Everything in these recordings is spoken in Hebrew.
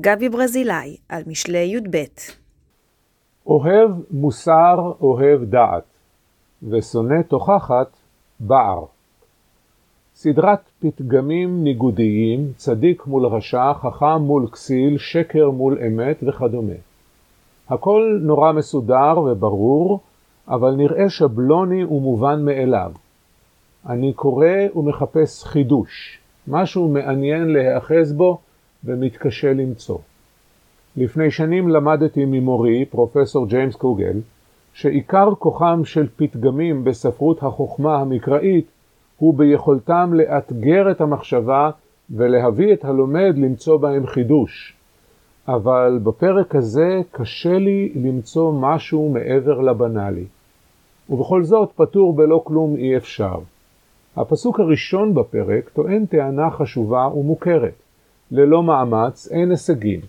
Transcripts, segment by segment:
גבי ברזילי, על משלי י"ב. אוהב מוסר אוהב דעת, ושונא תוכחת בער. סדרת פתגמים ניגודיים, צדיק מול רשע, חכם מול כסיל, שקר מול אמת וכדומה. הכל נורא מסודר וברור, אבל נראה שבלוני ומובן מאליו. אני קורא ומחפש חידוש, משהו מעניין להיאחז בו ומתקשה למצוא. לפני שנים למדתי ממורי, פרופסור ג'יימס קוגל, שעיקר כוחם של פתגמים בספרות החוכמה המקראית הוא ביכולתם לאתגר את המחשבה ולהביא את הלומד למצוא בהם חידוש. אבל בפרק הזה קשה לי למצוא משהו מעבר לבנאלי. ובכל זאת פטור בלא כלום אי אפשר. הפסוק הראשון בפרק טוען טענה חשובה ומוכרת. ללא מאמץ אין הישגים.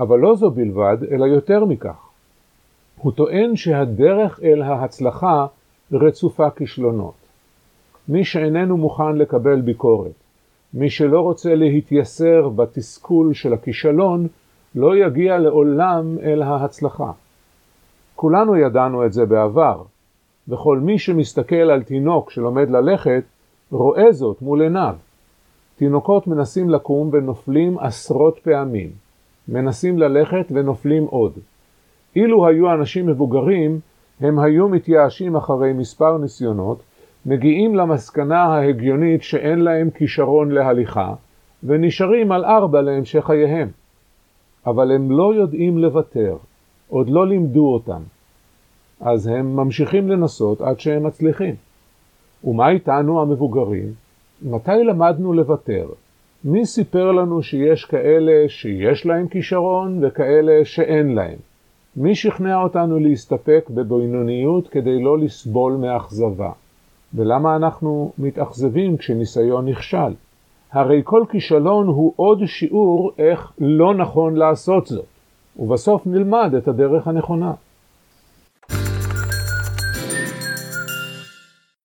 אבל לא זו בלבד, אלא יותר מכך. הוא טוען שהדרך אל ההצלחה רצופה כישלונות. מי שאיננו מוכן לקבל ביקורת, מי שלא רוצה להתייסר בתסכול של הכישלון, לא יגיע לעולם אל ההצלחה. כולנו ידענו את זה בעבר, וכל מי שמסתכל על תינוק שלומד ללכת, רואה זאת מול עיניו. תינוקות מנסים לקום ונופלים עשרות פעמים. מנסים ללכת ונופלים עוד. אילו היו אנשים מבוגרים, הם היו מתייאשים אחרי מספר ניסיונות, מגיעים למסקנה ההגיונית שאין להם כישרון להליכה, ונשארים על ארבע להמשך חייהם. אבל הם לא יודעים לוותר, עוד לא לימדו אותם. אז הם ממשיכים לנסות עד שהם מצליחים. ומה איתנו המבוגרים? מתי למדנו לוותר? מי סיפר לנו שיש כאלה שיש להם כישרון וכאלה שאין להם? מי שכנע אותנו להסתפק בבינוניות כדי לא לסבול מאכזבה? ולמה אנחנו מתאכזבים כשניסיון נכשל? הרי כל כישלון הוא עוד שיעור איך לא נכון לעשות זאת, ובסוף נלמד את הדרך הנכונה.